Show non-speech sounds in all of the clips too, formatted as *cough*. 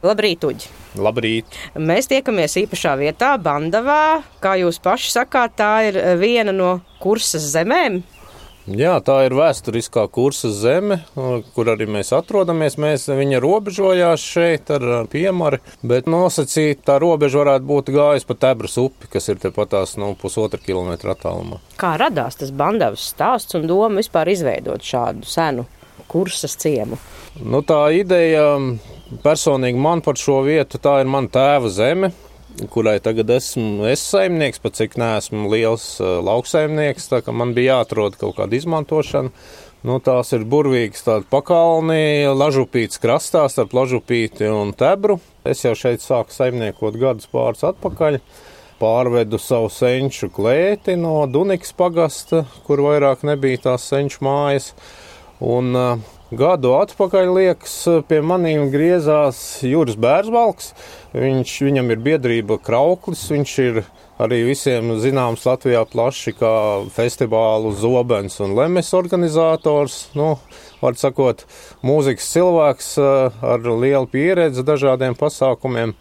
Labrīt, Uģi! Labrīt! Mēs tiekamies īpašā vietā, Bandavā. Kā jūs paši sakāt, tā ir viena no kursas zemēm. Jā, tā ir vēsturiskā kursa zeme, kur arī mēs atrodamies. Mēs, viņa robežojās šeit ar piemari, bet nosacīt tā robeža varētu būt gājis pa Tebras upi, kas ir tepat tās no nu, pusotra kilometra attālumā. Kā radās tas bandavas stāsts un doma vispār izveidot šādu senu kursas ciemu? Nu, tā ideja Personīgi man par šo vietu tā ir mana tēva zeme, kurai tagad esmu es saimnieks, pat cik neesmu liels uh, lauksaimnieks, tā ka man bija jāatrod kaut kāda izmantošana. Nu, tās ir burvīgas tādas pakalni, lažupītas krastā starp lažupīti un tebru. Es jau šeit sāku saimniekot gadus pāris atpakaļ. Pārvedu savu senču klēti no Dunikas pagasta, kur vairāk nebija tās senču mājas. Un uh, Gadu atpakaļ, liekas, pie maniem griezās Juris Bērsbalks. Viņš, viņam ir biedrība Krauklis, viņš ir arī visiem zināms Latvijā plaši kā festivālu Zobens un Lemes organizators. Nu, var sakot, mūzikas cilvēks eh, ar lielu pieredzi dažādiem pasākumiem.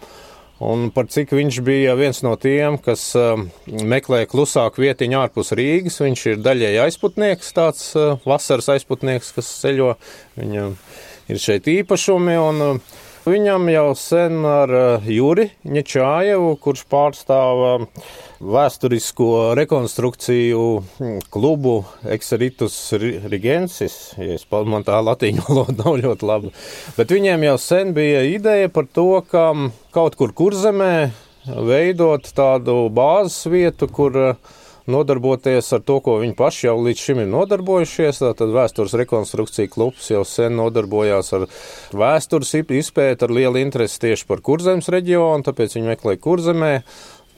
Un par cik viņš bija viens no tiem, kas uh, meklē klusāku vietiņu ārpus Rīgas. Viņš ir daļēji aizputnieks, tāds uh, vasaras aizputnieks, kas ceļo. Viņam ir šeit īpašumi. Un, uh, Viņam jau sen ar Juri Ņečājevu, kurš pārstāv vēsturisko rekonstrukciju hm, klubu Exeritus Rigensis, ja es man tā latīņu valoda nav ļoti laba, bet viņiem jau sen bija ideja par to, ka kaut kur kurzemē veidot tādu bāzes vietu, kur uh, nodarboties ar to, ko viņi paši jau līdz šim ir nodarbojušies. Tad vēstures rekonstrukcija klubs jau sen nodarbojās ar vēstures izpēti, ar lielu interesi tieši par kurzemes reģionu, tāpēc viņi meklē kurzemē.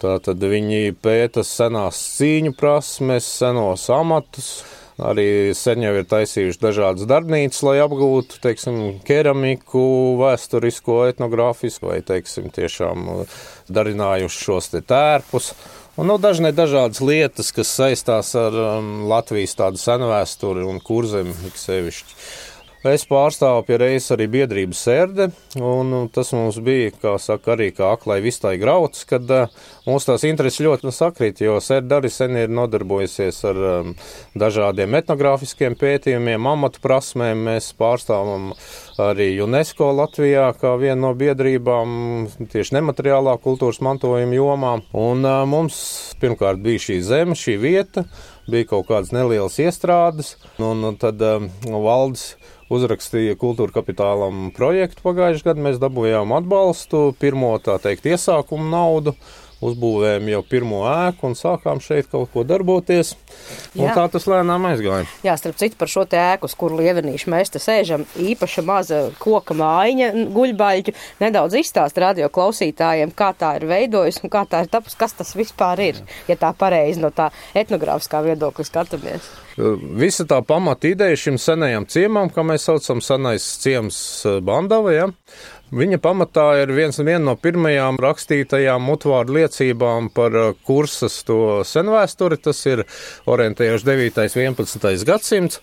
Tātad viņi pēta senās cīņu prasmes, senos amatus. Arī sen jau ir taisījuši dažādas darbnīcas, lai apgūtu, teiksim, keramiku, vēsturisko, etnogrāfisku vai, teiksim, tiešām darinājuši šos te tērpus. Un nu, dažne dažādas lietas, kas saistās ar um, Latvijas tādu senu vēsturi un kurzemi, ik sevišķi. Es pārstāvu pie reizes arī biedrības sērde, un tas mums bija, kā saka, arī kā aklai vistai grauds, kad uh, mums tās intereses ļoti sakrīt, jo sērde arī sen ir nodarbojusies ar um, dažādiem etnogrāfiskiem pētījumiem, amatu prasmēm. Mēs pārstāvam arī UNESCO Latvijā kā viena no biedrībām tieši nemateriālā kultūras mantojuma jomā. Un uh, mums pirmkārt bija šī zeme, šī vieta, bija kaut kādas nelielas iestrādes, un, un tad um, valdes uzrakstīja kultūra kapitālam projektu pagājušajā gadā. Mēs dabūjām atbalstu, pirmo tā teikt, iesākumu naudu uzbūvējām jau pirmo ēku un sākām šeit kaut ko darboties. Tā tas lēnām aizgāja. Jā, starp citu, par šo ēku, uz kuru lievenīšu mēs te sēžam, īpaša maza koka mājiņa, guļbaļķu. Nedaudz izstāst radio klausītājiem, kā tā ir veidojusi un kā tā ir tapusi, kas tas vispār ir, ja tā pareizi no tā etnogrāfiskā viedokļa skatāmies. Visa tā pamata ideja šim senajam ciemam, kā mēs saucam, senais ciems eh, Bandava, ja? Viņa pamatā ir viens no pirmajām rakstītajām mutvārdu liecībām par eh, kursas to senvēsturi. Tas ir orientējoši 9. un 11. gadsimts.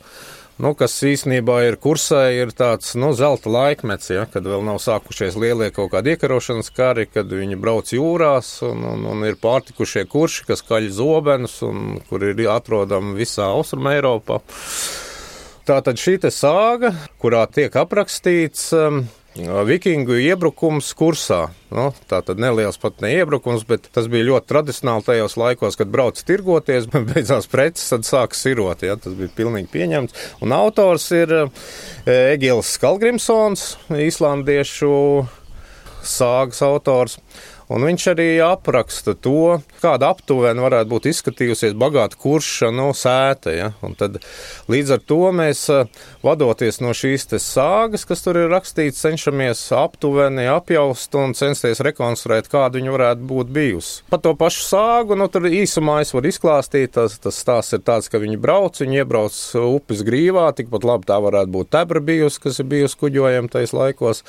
Nu, kas īsnībā ir kursē, ir tāds nu, zelta laikmets, ja, kad vēl nav sākušies lielie kaut kādi iekarošanas kari, kad viņi brauc jūrās un, un, un ir pārtikušie kurši, kas kaļ zobenus un kur ir atrodami visā Austrumē Eiropā. Tātad šī sāga, kurā tiek aprakstīts um, Vikingu iebrukums kursā. Nu, tā tad neliels pat ne iebrukums, bet tas bija ļoti tradicionāli tajos laikos, kad brauc tirgoties, bet *laughs* beidzās preces, tad sāk sirot. Ja, tas bija pilnīgi pieņemts. Un autors ir Egils Skalgrimsons, īslandiešu sāgas autors. Un viņš arī apraksta to, kāda aptuveni varētu būt izskatījusies bagāta kurša no sēta. Ja? Un tad līdz ar to mēs, vadoties no šīs sāgas, kas tur ir rakstīts, cenšamies aptuveni apjaust un censties rekonstruēt, kāda viņa varētu būt bijusi. Par to pašu sāgu, nu tur īsumā es varu izklāstīt, tas, tas stāsts ir tāds, ka viņi brauc, viņi iebrauc upes grīvā, tikpat labi tā varētu būt tebra bijusi, kas ir bijusi kuģojama tais laikos.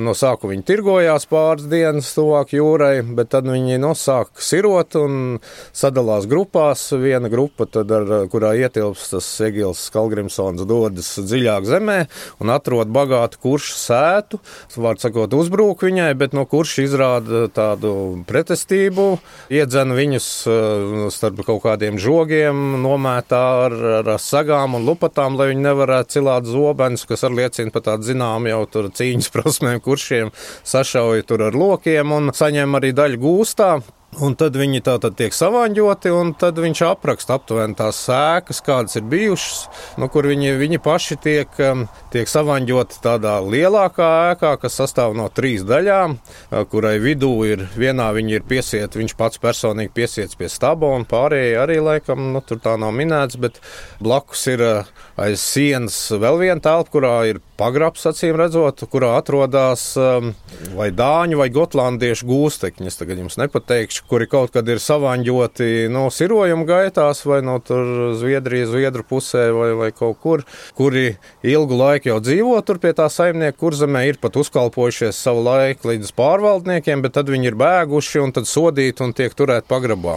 No sāku viņi tirgojās pāris dienas tuvāk jūrai jūrai, bet tad viņi nosāk sirot un sadalās grupās. Viena grupa, tad ar, kurā ietilps tas Egils Skalgrimsons, dodas dziļāk zemē un atrod bagātu kuršu sētu. Var sakot, uzbrūk viņai, bet no kurša izrāda tādu pretestību, iedzen viņus uh, starp kaut kādiem žogiem, nomētā ar, ar sagām un lupatām, lai viņi nevarētu cilāt zobenus, kas arī liecina par tādu zinām jau tur cīņas *laughs* prasmēm, kuršiem sašauja tur ar lokiem un saņem arī daļu gūstā. Un tad viņi tā tad tiek savāņoti, un tad viņš apraksta aptuveni tās sēkas, kādas ir bijušas, nu, kur viņi, viņi paši tiek, um, tiek savāņoti tādā lielākā ēkā, kas sastāv no trīs daļām, uh, kurai vidū ir vienā viņi ir piesiet, viņš pats personīgi piesiets pie staba, un pārējie arī laikam, nu, tur tā nav minēts, bet blakus ir uh, aiz sienas vēl viena telpa, kurā ir pagrabs, acīm redzot, kurā atrodas um, vai dāņu vai gotlandiešu gūstekņi. Es tagad jums nepateikšu, kuri kaut kad ir savāņoti no sirojuma gaitās vai no tur Zviedrijas, Zviedru pusē vai, vai kaut kur, kuri ilgu laiku jau dzīvo tur pie tā saimnieka kurzemē, ir pat uzkalpojušies savu laiku līdz pārvaldniekiem, bet tad viņi ir bēguši un tad sodīti un tiek turēti pagrabā.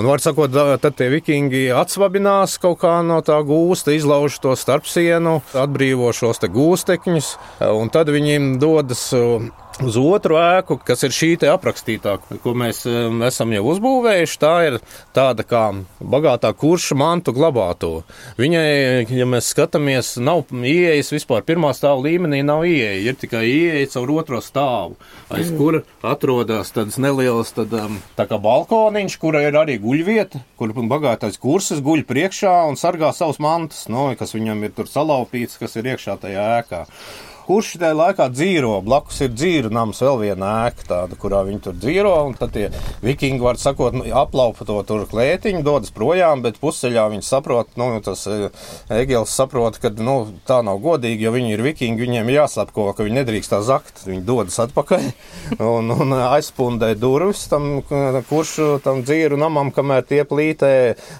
Un var sakot, tad tie vikingi atsvabinās kaut kā no tā gūsta, izlauž to starpsienu, atbrīvo šos te gūstus pustekņus, un tad viņiem dodas uz otru ēku, kas ir šī aprakstītā, ko mēs esam jau uzbūvējuši. Tā ir tāda kā bagātā kurša mantu glabāto. Viņai, ja mēs skatāmies, nav ieejas vispār pirmā stāva līmenī, nav ieeja, ir tikai ieeja caur otro stāvu, aiz mm. kura atrodas tādas nelielas, tad, tā kā balkoniņš, kura ir arī guļvieta, kur bagātais kurses guļ priekšā un sargā savus mantas, no, kas viņam ir tur salaupīts, kas ir iekšā tajā ēkā kurš tajā laikā dzīvo. Blakus ir dzīvo nams, vēl viena ēka, tāda, kurā viņi tur dzīvo. Tad tie vikingi, var sakot, nu, aplaupa to tur klētiņu, dodas projām, bet pusceļā viņi saprot, nu, tas e, Egils saprot, ka nu, tā nav godīgi, jo viņi ir vikingi, viņiem jāslapko, ka viņi nedrīkst tā zakt. Viņi dodas atpakaļ *laughs* un, un aizpundē durvis tam, kurš tam dzīvo namam, kamēr tie plītē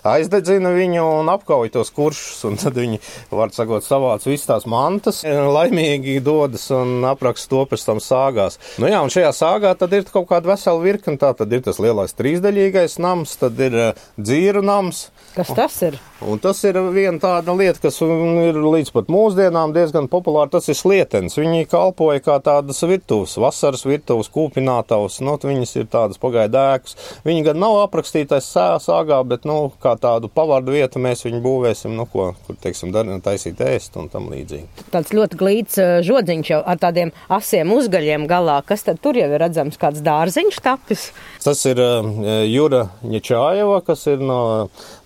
aizdedzina viņu un apkauj tos kuršus. Un tad viņi, var sakot, savāc visas tās mantas, laimīgi viņi dodas un apraksta to pēc tam sāgās. Nu jā, un šajā sāgā tad ir kaut kāda vesela virkne. Tā tad ir tas lielais trīsdaļīgais nams, tad ir uh, dzīru nams. Kas tas ir? Un tas ir viena tāda lieta, kas ir līdz pat mūsdienām diezgan populāra. Tas ir slietens. Viņi kalpoja kā tādas virtuves, vasaras virtuves, kūpinātavas. Nu, viņas ir tādas pagaidu ēkas. Viņi gan nav aprakstītais sāgā, bet, nu, kā tādu pavārdu vietu mēs viņu būvēsim, nu, ko, kur, teiksim, dar, taisīt ēst un tam līdzīgi. Tāds ļoti glīts žodziņš jau ar tādiem asiem uzgaļiem galā. Kas tad tur jau ir redzams? Kāds dārziņš tapis? Tas ir uh, Jura Ņečājeva, kas ir no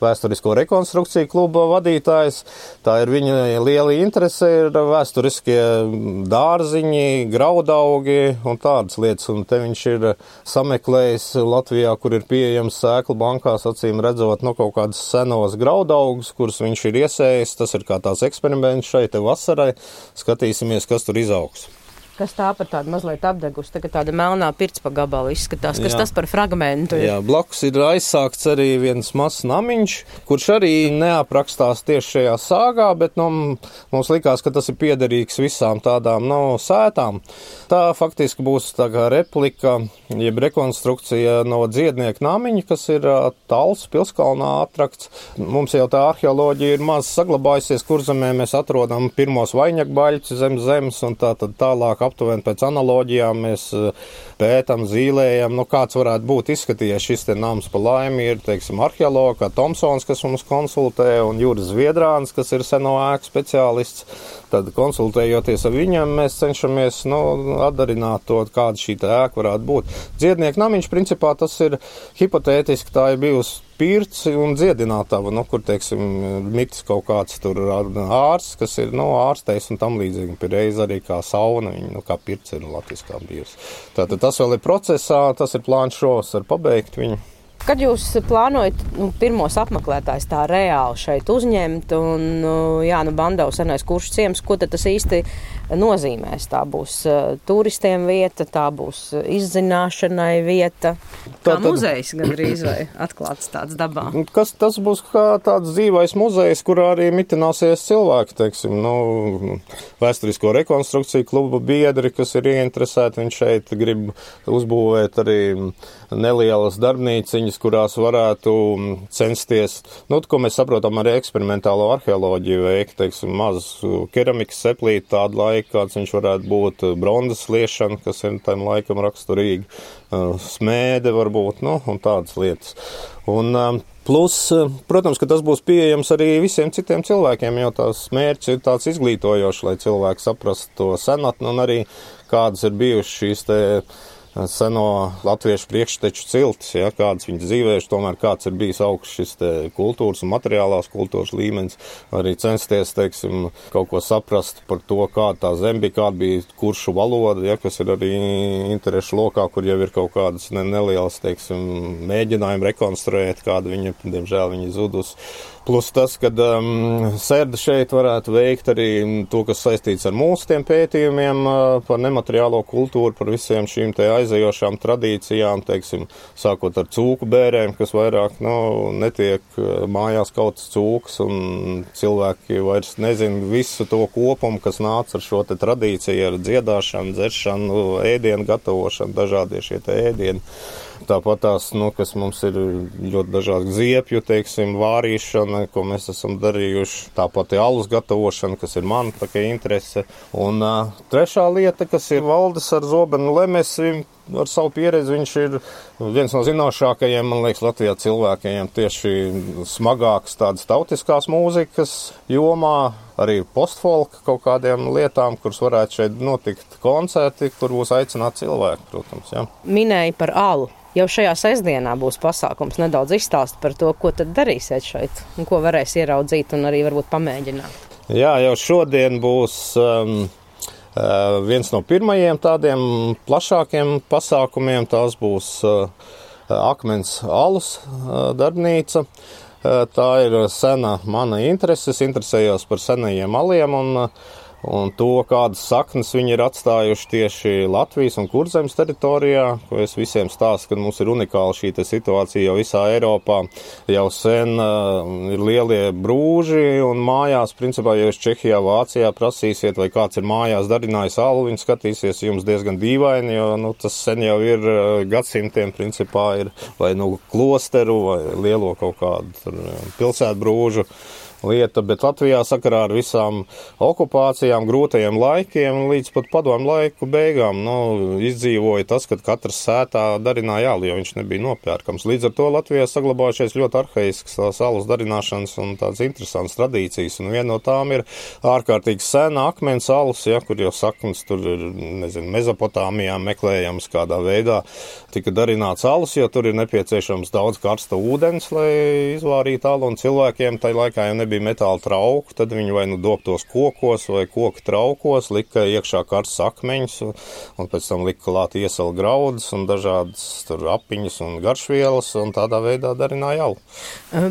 vēsturisko rekonstrukciju kluba vadītājs. Tā ir viņa liela interese, ir vēsturiskie dārziņi, graudaugi un tādas lietas. Un te viņš ir sameklējis Latvijā, kur ir pieejams sēklu bankās, acīm redzot, no nu, kaut kādas senos graudaugus, kurus viņš ir iesējis. Tas ir kā tāds eksperiments šeit vasarai. Skatīsimies, kas tur izaugs. Kas tā par tādu mazliet apdegusi, tagad tāda melnā pirts pa gabalu izskatās. Kas jā. tas par fragmentu? Ir? Jā, blakus ir aizsākts arī viens mazs namiņš, kurš arī neaprakstās tieši šajā sāgā, bet nu, mums likās, ka tas ir piederīgs visām tādām no nu, sētām. Tā faktiski būs tā kā replika, jeb rekonstrukcija no dziednieku namiņa, kas ir Tals pilskalnā atrakts. Mums jau tā arheoloģija ir maz saglabājusies, kur zemē mēs atrodam pirmos vainagbaļķus zem zemes un tā tad tālāk aptuveni pēc analoģijām mēs eh, pētam, zīlējam, nu kāds varētu būt izskatījies šis nams pa laimi ir, teiksim, arheologi, kā Tomsons, kas mums konsultē, un Jūras Viedrāns, kas ir seno ēku speciālists. Tad konsultējoties ar viņiem, mēs cenšamies nu, atdarināt to, kāda šī ēka varētu būt. Dziednieku namiņš, principā, tas ir hipotētiski, tā ir bijusi pirts un dziedinātava, nu, kur, teiksim, mitis kaut kāds tur ārsts, kas ir, nu, ārstējs un tam līdzīgi. Pie reiz arī kā sauna, viņa, nu, kā pirts ir latviskā bijusi. Tātad tas vēl ir procesā, tas ir plāns šos ar pabeigt viņu. Kad jūs plānojat nu, pirmos apmeklētājus tā reāli šeit uzņemt, un nu, jā, nu, Bandau senais kurš ciems, ko tas īsti nozīmēs. Tā būs uh, turistiem vieta, tā būs izzināšanai vieta. Tā kā muzejs gandrīz vai atklāts tāds dabā. Kas tas būs kā tāds dzīvais muzejs, kurā arī mitināsies cilvēki, teiksim, nu, vēsturisko rekonstrukciju kluba biedri, kas ir ieinteresēti, viņš šeit grib uzbūvēt arī nelielas darbnīciņas, kurās varētu censties, nu, ko mēs saprotam, arī eksperimentālo arheoloģiju veikt, teiksim, mazu keramikas seplīti tādu laiku, kāds viņš varētu būt, bronzas liešana, kas ir tam laikam raksturīgi, smēde varbūt, nu, un tādas lietas. Un, Plus, protams, ka tas būs pieejams arī visiem citiem cilvēkiem, jo tās mērķis ir tāds izglītojošs, lai cilvēki saprastu to senatni un arī kādas ir bijušas šīs seno latviešu priekšteču ciltis, ja, kādas viņas dzīvējuši, tomēr kāds ir bijis augsts šis kultūras un materiālās kultūras līmenis, arī censties, teiksim, kaut ko saprast par to, kāda tā zem bija, kāda bija kuršu valoda, ja, kas ir arī interešu lokā, kur jau ir kaut kādas ne, nelielas, teiksim, mēģinājumi rekonstruēt, kāda viņa, diemžēl, viņa zudus. Plus tas, ka um, sērda šeit varētu veikt arī to, kas saistīts ar mūsu tiem pētījumiem uh, par nemateriālo kultūru, par visiem šīm te aizējošām tradīcijām, teiksim, sākot ar cūku bērēm, kas vairāk, nu, netiek uh, mājās kautas cūks, un cilvēki vairs nezina visu to kopumu, kas nāca ar šo te tradīciju, ar dziedāšanu, dzeršanu, ēdienu gatavošanu, dažādie šie te ēdieni. Tāpat tās, nu, kas mums ir ļoti dažādi ziepju, teiksim, vārīšana, ko mēs esam darījuši. Tāpat ir alus gatavošana, kas ir man tā kā interese. Un uh, trešā lieta, kas ir valdes ar zobenu lemesim, ar savu pieredzi viņš ir viens no zinošākajiem, man liekas, Latvijā cilvēkiem tieši smagāks tādas tautiskās mūzikas jomā, arī postfolka kaut kādiem lietām, kuras varētu šeit notikt koncerti, kur būs aicināti cilvēki, protams. Ja. Minēja par alu. Jau šajā sestdienā būs pasākums nedaudz izstāst par to, ko tad darīsiet šeit un ko varēs ieraudzīt un arī varbūt pamēģināt. Jā, jau šodien būs um, viens no pirmajiem tādiem plašākiem pasākumiem. Tās būs uh, Akmens alus uh, darbnīca. Tā ir sena mana interese. Es interesējos par senajiem aliem un uh, un to, kādas saknes viņi ir atstājuši tieši Latvijas un Kurzemes teritorijā, ko es visiem stāstu, ka mums ir unikāla šī situācija jau visā Eiropā. Jau sen uh, ir lielie brūži un mājās, principā, ja jūs Čehijā, Vācijā prasīsiet, vai kāds ir mājās darinājis alu, viņi skatīsies jums diezgan dīvaini, jo, nu, tas sen jau ir uh, gadsimtiem, principā, ir vai nu klosteru vai lielo kaut kādu tur, pilsētu brūžu lieta, bet Latvijā sakarā ar visām okupācijām, grūtajiem laikiem līdz pat padomu laiku beigām nu, izdzīvoja tas, ka katrs sētā darināja jāli, jo viņš nebija nopērkams. Līdz ar to Latvijā saglabājušies ļoti arhaisks salas darināšanas un tādas interesantas tradīcijas, un viena no tām ir ārkārtīgi sena akmens alus, ja, kur jau saknes tur ir, nezinu, Mezopotāmijā meklējams kādā veidā tika darināts alus, jo tur ir nepieciešams daudz karsta ūdens, lai izvārītu alu, un cilvēkiem tai laikā jau nebija bija metāla trauki, tad viņi vai nu dobtos kokos vai koku traukos, lika iekšā karsts akmeņus, un pēc tam lika klāt iesala graudus un dažādas apiņas un garšvielas, un tādā veidā darināja jau.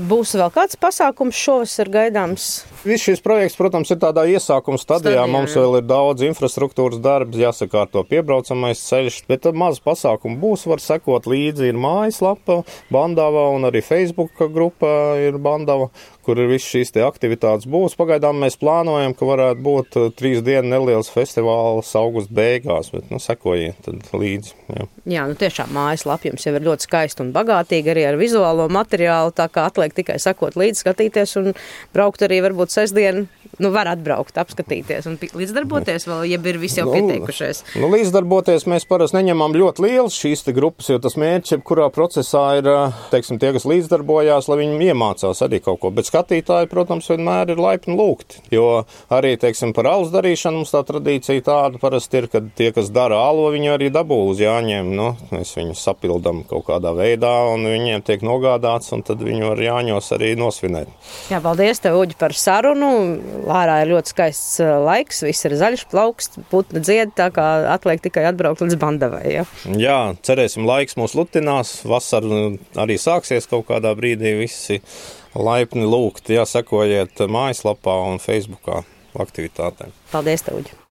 Būs vēl kāds pasākums šovasar gaidāms? Viss šis projekts, protams, ir tādā iesākuma stadijā. Stadijā Mums vēl ir daudz infrastruktūras darbs, jāsakārto piebraucamais ceļš, bet maz pasākumu būs, var sekot līdzi. Ir mājaslapa Bandava un arī Facebook grupa ir Bandava, kur ir viss šīs aktivitātes būs. Pagaidām mēs plānojam, ka varētu būt uh, trīs dienu neliels festivāls augusta beigās, bet, nu, sekojiet līdzi. Jā. jā, nu tiešām mājaslapa jums jau ir ļoti skaista un bagātīga arī ar vizuālo materiālu, tā kā atliek tikai sekot līdzi, skatīties un braukt arī varbūt sestdien, nu, var atbraukt, apskatīties un līdzdarboties vēl, ja ir visi jau nu, pieteikušies. Nu, līdzdarboties mēs parasti neņemam ļoti lielas šīs grupas, jo tas mērķis, kurā procesā ir, uh, teiksim, tie, kas līdzdarbojās, lai viņi iemācās arī kaut ko. Bet skatītāji, protams, vienmēr ir laipni lūgti. Jo arī, teiksim, par alus darīšanu mums tā tradīcija tāda parasti ir, ka tie, kas dara alu, viņi arī dabū uz jāņem. Nu, mēs viņus sapildam kaut kādā veidā, un viņiem tiek nogādāts, un tad viņi var jāņos arī nosvinēt. Jā, paldies tev, Uģi, par sarunu. Lārā ir ļoti skaists uh, laiks, viss ir zaļš, plauksts, putna dzied, tā kā atliek tikai atbraukt līdz bandavai. Ja? Jā, cerēsim, laiks mūs lutinās, vasara arī sāksies kaut kādā brīdī visi laipni lūgt, jāsakojiet mājaslapā un Facebookā aktivitātēm. Paldies, Tauģi!